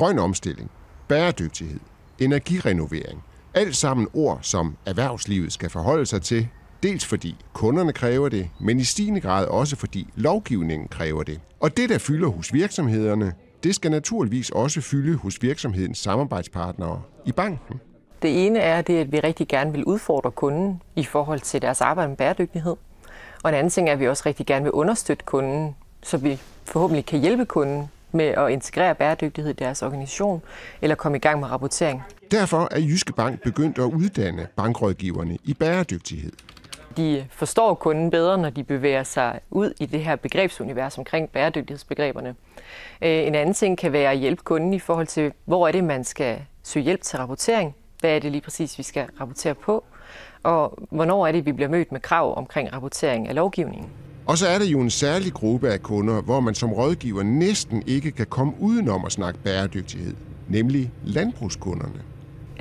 Grøn omstilling, bæredygtighed, energirenovering. Alt sammen ord, som erhvervslivet skal forholde sig til, dels fordi kunderne kræver det, men i stigende grad også fordi lovgivningen kræver det. Og det, der fylder hos virksomhederne, det skal naturligvis også fylde hos virksomhedens samarbejdspartnere i banken. Det ene er det, at vi rigtig gerne vil udfordre kunden i forhold til deres arbejde med bæredygtighed. Og en anden ting er, at vi også rigtig gerne vil understøtte kunden, så vi forhåbentlig kan hjælpe kunden med at integrere bæredygtighed i deres organisation eller komme i gang med rapportering. Derfor er Jyske Bank begyndt at uddanne bankrådgiverne i bæredygtighed. De forstår kunden bedre, når de bevæger sig ud i det her begrebsunivers omkring bæredygtighedsbegreberne. Øh, en anden ting kan være at hjælpe kunden i forhold til, hvor er det, man skal søge hjælp til rapportering. Hvad er det lige præcis, vi skal rapportere på? Og hvornår er det, vi bliver mødt med krav omkring rapportering af lovgivningen? Og så er der jo en særlig gruppe af kunder, hvor man som rådgiver næsten ikke kan komme udenom at snakke bæredygtighed, nemlig landbrugskunderne.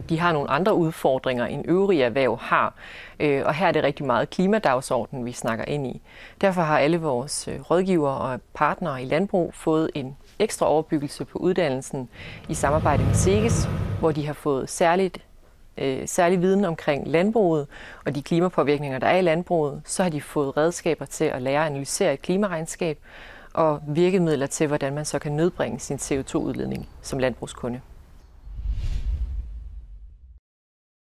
De har nogle andre udfordringer, end øvrige erhverv har, øh, og her er det rigtig meget klimadagsordenen, vi snakker ind i. Derfor har alle vores øh, rådgivere og partnere i landbrug fået en ekstra overbyggelse på uddannelsen i samarbejde med SEGES, hvor de har fået særligt øh, særlig viden omkring landbruget og de klimapåvirkninger, der er i landbruget, så har de fået redskaber til at lære at analysere et klimaregnskab og virkemidler til, hvordan man så kan nedbringe sin CO2-udledning som landbrugskunde.